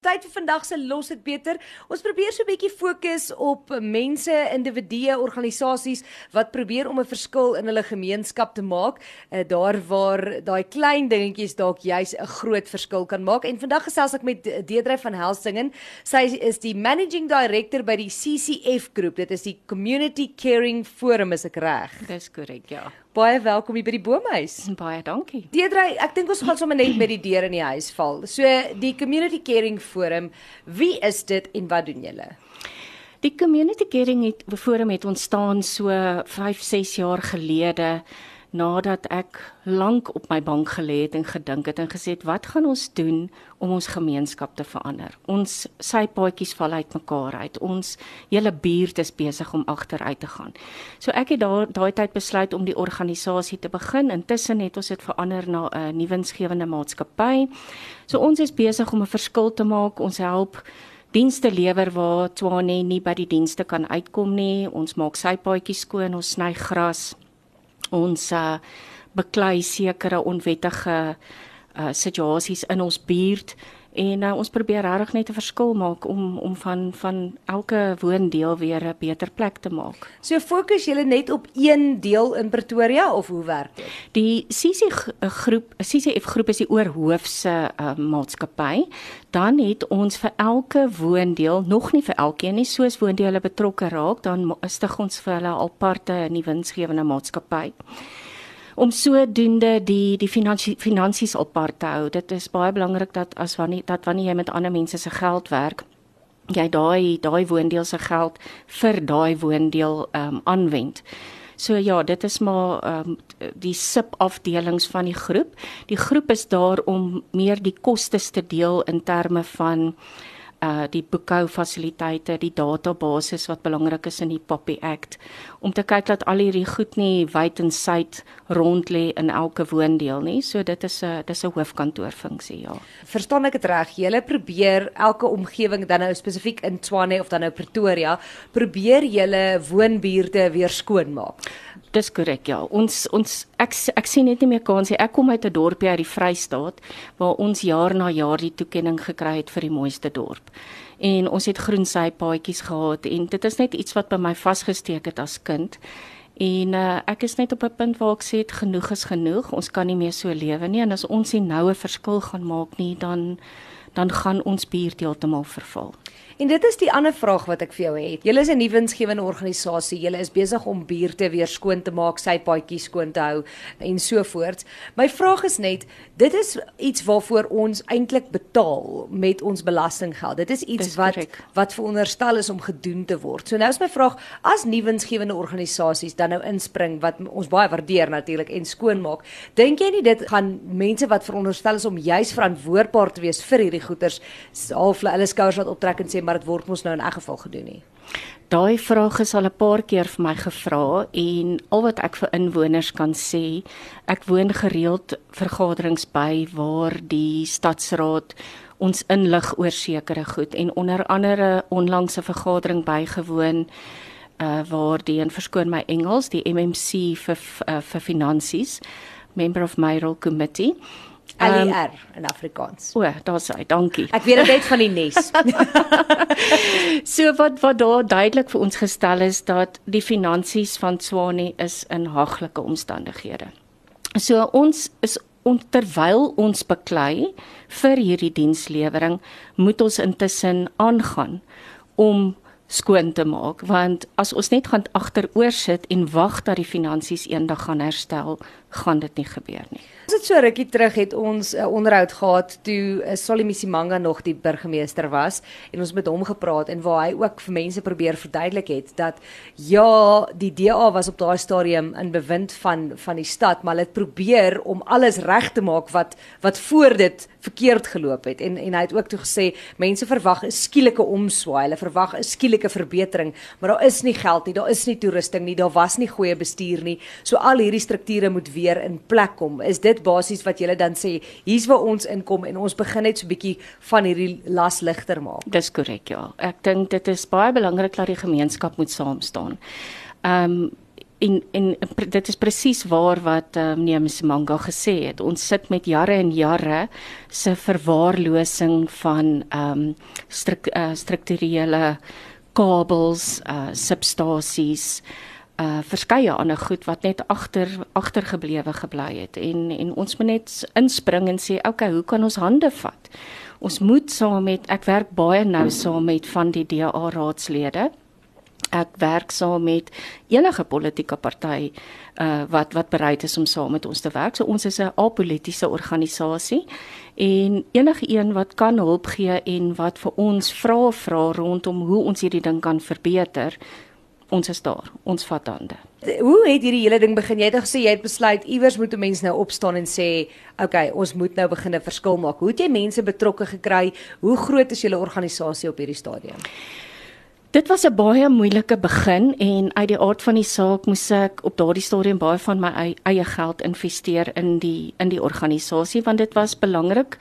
Tyd vir vandag se los dit beter. Ons probeer so 'n bietjie fokus op mense, individue, organisasies wat probeer om 'n verskil in hulle gemeenskap te maak, uh, daar waar daai klein dingetjies dalk juis 'n groot verskil kan maak. En vandag gesels ek met Deedrey van Helsingen. Sy is die managing director by die CCF groep. Dit is die Community Caring Forum, is ek reg? Dis korrek, ja. Baie welkom hier by die Boomhuis. Baie dankie. Deedrey, ek dink ons gaan sommer net met die deur in die huis val. So die Community Caring Forum, wie is dit en wat doen julle? Die Community Caring Forum het ontstaan so 5, 6 jaar gelede nadat ek lank op my bank gelê het en gedink het en gesê het wat gaan ons doen om ons gemeenskap te verander. Ons sypaadjies val uit mekaar uit. Ons hele buurt is besig om agteruit te gaan. So ek het daar daai tyd besluit om die organisasie te begin. Intussen het ons dit verander na 'n nuwensgewende maatskappy. So ons is besig om 'n verskil te maak. Ons help dienste lewer waar Twane nie by die dienste kan uitkom nie. Ons maak sypaadjies skoon, ons sny gras ons uh, beklei sekere onwettige uh, situasies in ons buurt en uh, ons probeer regtig net 'n verskil maak om om van van elke woondeel weer 'n beter plek te maak. So fokus julle net op een deel in Pretoria of hoe werk dit? Die CC groep, CCF groep is die oorhoofse uh, maatskappy. Dan het ons vir elke woondeel, nog nie vir elkeen nie, soos woondele betrokke raak, dan stig ons vir hulle aparte nuwe winsgewende maatskappy om sodoende die die finansie finansies op par te hou. Dit is baie belangrik dat as wanneer dat wanneer jy met ander mense se geld werk, jy daai daai woondeel se geld vir daai woondeel ehm um, aanwend. So ja, dit is maar ehm um, die subafdelings van die groep. Die groep is daar om meer die kostes te deel in terme van uh die boekhou fasiliteite, die database wat belangrik is in die Poppy Act om te kyk dat al hierdie goed nie wyd en suid rond lê in elke woondeel nie. So dit is 'n dis 'n hoofkantoorfunksie, ja. Verstaan ek dit reg? Julle probeer elke omgewing dan nou spesifiek in Tshwane of dan nou Pretoria, probeer julle woonbuurte weer skoon maak. Dis korrek ja. Ons ons ek ek sien net nie meer kans nie. Ek kom uit 'n dorpie uit die Vrystaat waar ons jaar na jaar die toekenning gekry het vir die mooiste dorp. En ons het groen sypaadjies gehad en dit is net iets wat by my vasgesteek het as kind. En uh, ek is net op 'n punt waar ek sê genoeg is genoeg. Ons kan nie meer so lewe nie en as ons nie noue verskil gaan maak nie, dan dan gaan ons buurt heeltemal verval. En dit is die ander vraag wat ek vir jou het. Julle is 'n nuwe winsgewende organisasie. Julle is besig om buurte weer skoon te maak, sy paadjies skoon te hou en so voort. My vraag is net, dit is iets waarvoor ons eintlik betaal met ons belastinggeld. Dit is iets wat wat veronderstel is om gedoen te word. So nou is my vraag, as nuwe winsgewende organisasies dan nou inspring wat ons baie waardeer natuurlik en skoon maak, dink jy nie dit gaan mense wat veronderstel is om juis verantwoordbaar te wees vir hierdie goeders half hulle skouers wat optrek en sê maar dit word mos nou in elk geval gedoen nie. Daai vraag is al 'n paar keer vir my gevra en al wat ek vir inwoners kan sê, ek woon gereeld vergaderings by waar die stadsraad ons inlig oor sekere goed en onder andere onlangse vergadering bygewoon uh waar die en verskoon my Engels die MMC vir uh, vir finansies member of mayoral committee LER um, in Afrikaans. O, daar's hy, dankie. Ek weet dit net van die nes. so wat wat daar duidelik vir ons gestel is dat die finansies van Swane is in haglike omstandighede. So ons is terwyl ons beklei vir hierdie dienslewering, moet ons intussen aangaan om skoon te maak want as ons net gaan agteroor sit en wag dat die finansies eendag gaan herstel, gaan dit nie gebeur nie. Ons het so rukkie terug het ons 'n uh, onderhoud gehad toe uh, Solimisimanga nog die burgemeester was en ons met hom gepraat en waar hy ook vir mense probeer verduidelik het dat ja, die DA was op daai stadium in bewind van van die stad, maar hulle het probeer om alles reg te maak wat wat voor dit verkeerd geloop het en en hy het ook toe gesê mense verwag 'n skielike omswaai, hulle verwag 'n skielike verbetering, maar daar is nie geld nie, daar is nie toerusting nie, daar was nie goeie bestuur nie. So al hierdie strukture moet weer in plek kom. Is dit basies wat julle dan sê, hier's waar ons inkom en ons begin net so 'n bietjie van hierdie las ligter maak. Dis korrek, ja. Ek dink dit is baie belangrik dat die gemeenskap moet saam staan. Ehm um, en en dit is presies waar wat uh, meneer Msimanga gesê het. Ons sit met jare en jare se verwaarlosing van ehm um, struk, uh, strukturele kabels, uh substasies, uh verskeie ander goed wat net agter agtergeblewe gebly het en en ons moet net inspring en sê okay, hoe kan ons hande vat? Ons moet saam met ek werk baie nou saam met van die DA raadslede ek werk saam met enige politieke party uh wat wat bereid is om saam met ons te werk. So ons is 'n apolitiese organisasie en enige een wat kan hulp gee en wat vir ons vra vra rondom hoe ons hierdie ding kan verbeter. Ons is daar. Ons vat hande. Hoe het hierdie hele ding begin? Jy het gesê jy het besluit iewers moet 'n mens nou opstaan en sê, "Oké, okay, ons moet nou begin 'n verskil maak." Hoe het jy mense betrokke gekry? Hoe groot is julle organisasie op hierdie stadium? Dit was 'n baie moeilike begin en uit die aard van die saak moes ek op daardie stadium baie van my eie geld investeer in die in die organisasie want dit was belangrik.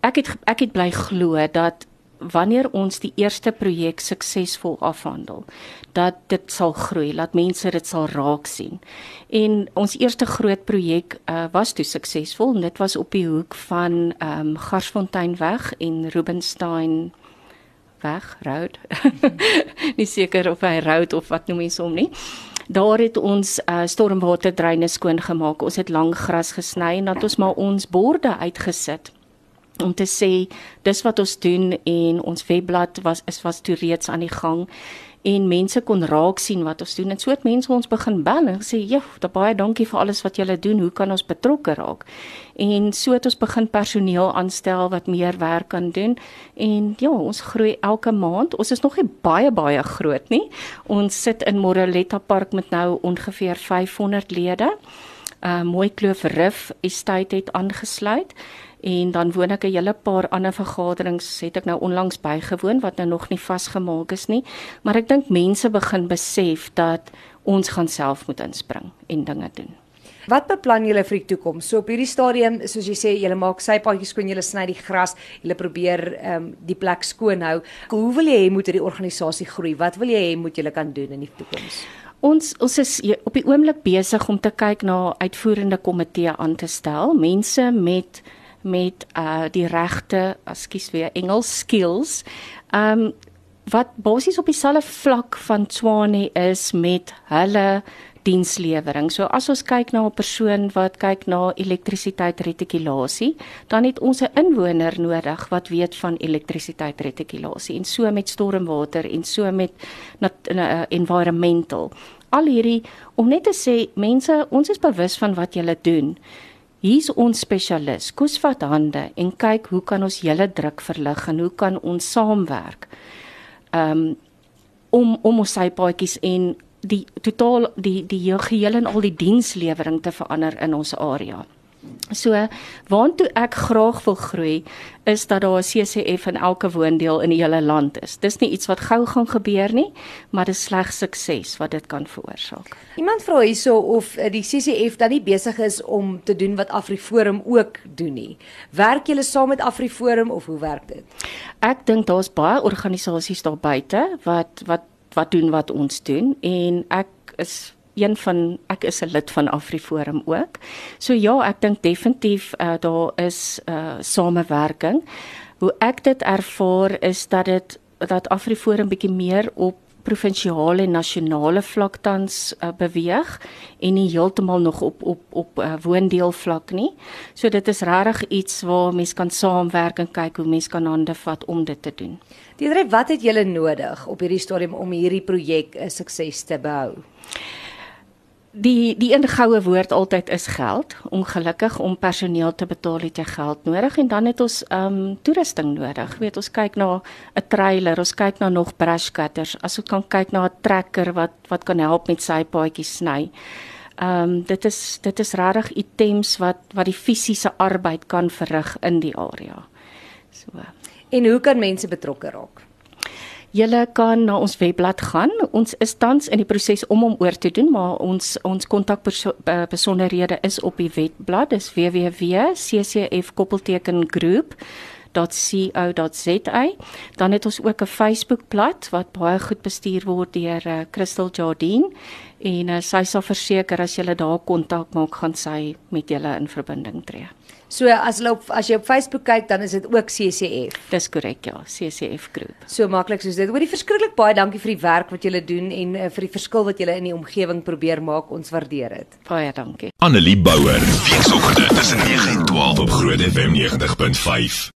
Ek het ek het bly glo dat wanneer ons die eerste projek suksesvol afhandel, dat dit sal groei, dat mense dit sal raak sien. En ons eerste groot projek uh, was toe suksesvol en dit was op die hoek van ehm um, Garsfonteinweg en Rubenstein weg, road. nie seker of hy road of wat noem mense hom nie. Daar het ons uh, stormwaterdreine skoon gemaak. Ons het lang gras gesny en dat ons maar ons borde uitgesit om te sê dis wat ons doen en ons webblad was is was toe reeds aan die gang en mense kon raak sien wat ons doen en so het mense ons begin bel en sê ja, baie dankie vir alles wat julle doen. Hoe kan ons betrokke raak? En so het ons begin personeel aanstel wat meer werk kan doen en ja, ons groei elke maand. Ons is nog nie baie baie groot nie. Ons sit in Moreletta Park met nou ongeveer 500 lede. Uh Mooi Kloof Rif Estate het aangesluit. En dan woon ek 'n hele paar ander vergaderings het ek nou onlangs bygewoon wat nou nog nie vasgemaak is nie. Maar ek dink mense begin besef dat ons gaan self moet inspring en dinge doen Wat beplan julle vir die toekoms? So op hierdie stadium, soos jy sê, julle maak sypaadjies skoon, julle sny die gras, julle probeer ehm um, die plek skoon hou. Hoe wil jy hê moet hierdie organisasie groei? Wat wil jy hê moet julle kan doen in die toekoms? Ons ons is op die oomblik besig om te kyk na uitvoerende komitee aan te stel, mense met met uh die regte, ekskuus weer Engels skills. Um wat basies op dieselfde vlak van Tswane is met hulle dienslewering. So as ons kyk na 'n persoon wat kyk na elektrisiteit retikulasie, dan het ons 'n inwoner nodig wat weet van elektrisiteit retikulasie en so met stormwater en so met uh, environmental. Al hierdie om net te sê mense, ons is bewus van wat julle doen. Hier's ons spesialis. Koos vat hande en kyk hoe kan ons julle druk verlig en hoe kan ons saamwerk. Um om om ons sypaadjies en die totaal die die geheel en al die dienslewering te verander in ons area. So waantoe ek graag wil groei is dat daar 'n CCF in elke woondeel in die hele land is. Dis nie iets wat gou gaan gebeur nie, maar dis slegs sukses wat dit kan veroorsaak. Iemand vra hierso of eh, die CCF dan nie besig is om te doen wat AfriForum ook doen nie. Werk julle saam met AfriForum of hoe werk dit? Ek dink daar's baie organisasies daar buite wat wat wat doen wat ons doen en ek is een van ek is 'n lid van AfriForum ook. So ja, ek dink definitief uh, daar is uh, samewerking. Hoe ek dit ervaar is dat dit dat AfriForum bietjie meer op provinsiale en nasionale vlak tans uh, beweeg en nie heeltemal nog op op op uh, woondeel vlak nie. So dit is regtig iets waar mense kan saamwerk en kyk hoe mense kan hande vat om dit te doen. Diedre, wat het julle nodig op hierdie stadium om hierdie projek 'n sukses te behou? Die die ingehoue woord altyd is geld. Ongelukkig om personeel te betaal het jy geld nodig en dan het ons ehm um, toerusting nodig. Weet ons kyk na 'n trailer, ons kyk na nog brush cutters. As ons kan kyk na 'n trekker wat wat kan help met sy paadjies sny. Ehm um, dit is dit is regtig items wat wat die fisiese arbeid kan verrig in die area. So. En hoe kan mense betrokke raak? Julle kan na ons webblad gaan. Ons is tans in die proses om hom oor te doen, maar ons ons kontakbesonderhede is op die webblad. Dis www.ccf-group www.crystaljarden.co.za. Dan het ons ook 'n Facebookblad wat baie goed bestuur word deur uh, Crystal Jardine en uh, sy sal verseker as jy daar kontak maak, gaan sy met julle in verbinding tree. So as jy op as jy op Facebook kyk, dan is dit ook CCF. Dis korrek ja, CCF groep. So maklik soos dit. Hoorie verskriklik baie dankie vir die werk wat julle doen en uh, vir die verskil wat julle in die omgewing probeer maak. Ons waardeer dit. Baie dankie. Annelie Bouwer, weekoggend tussen 9 en 12 op Groot FM 90.5.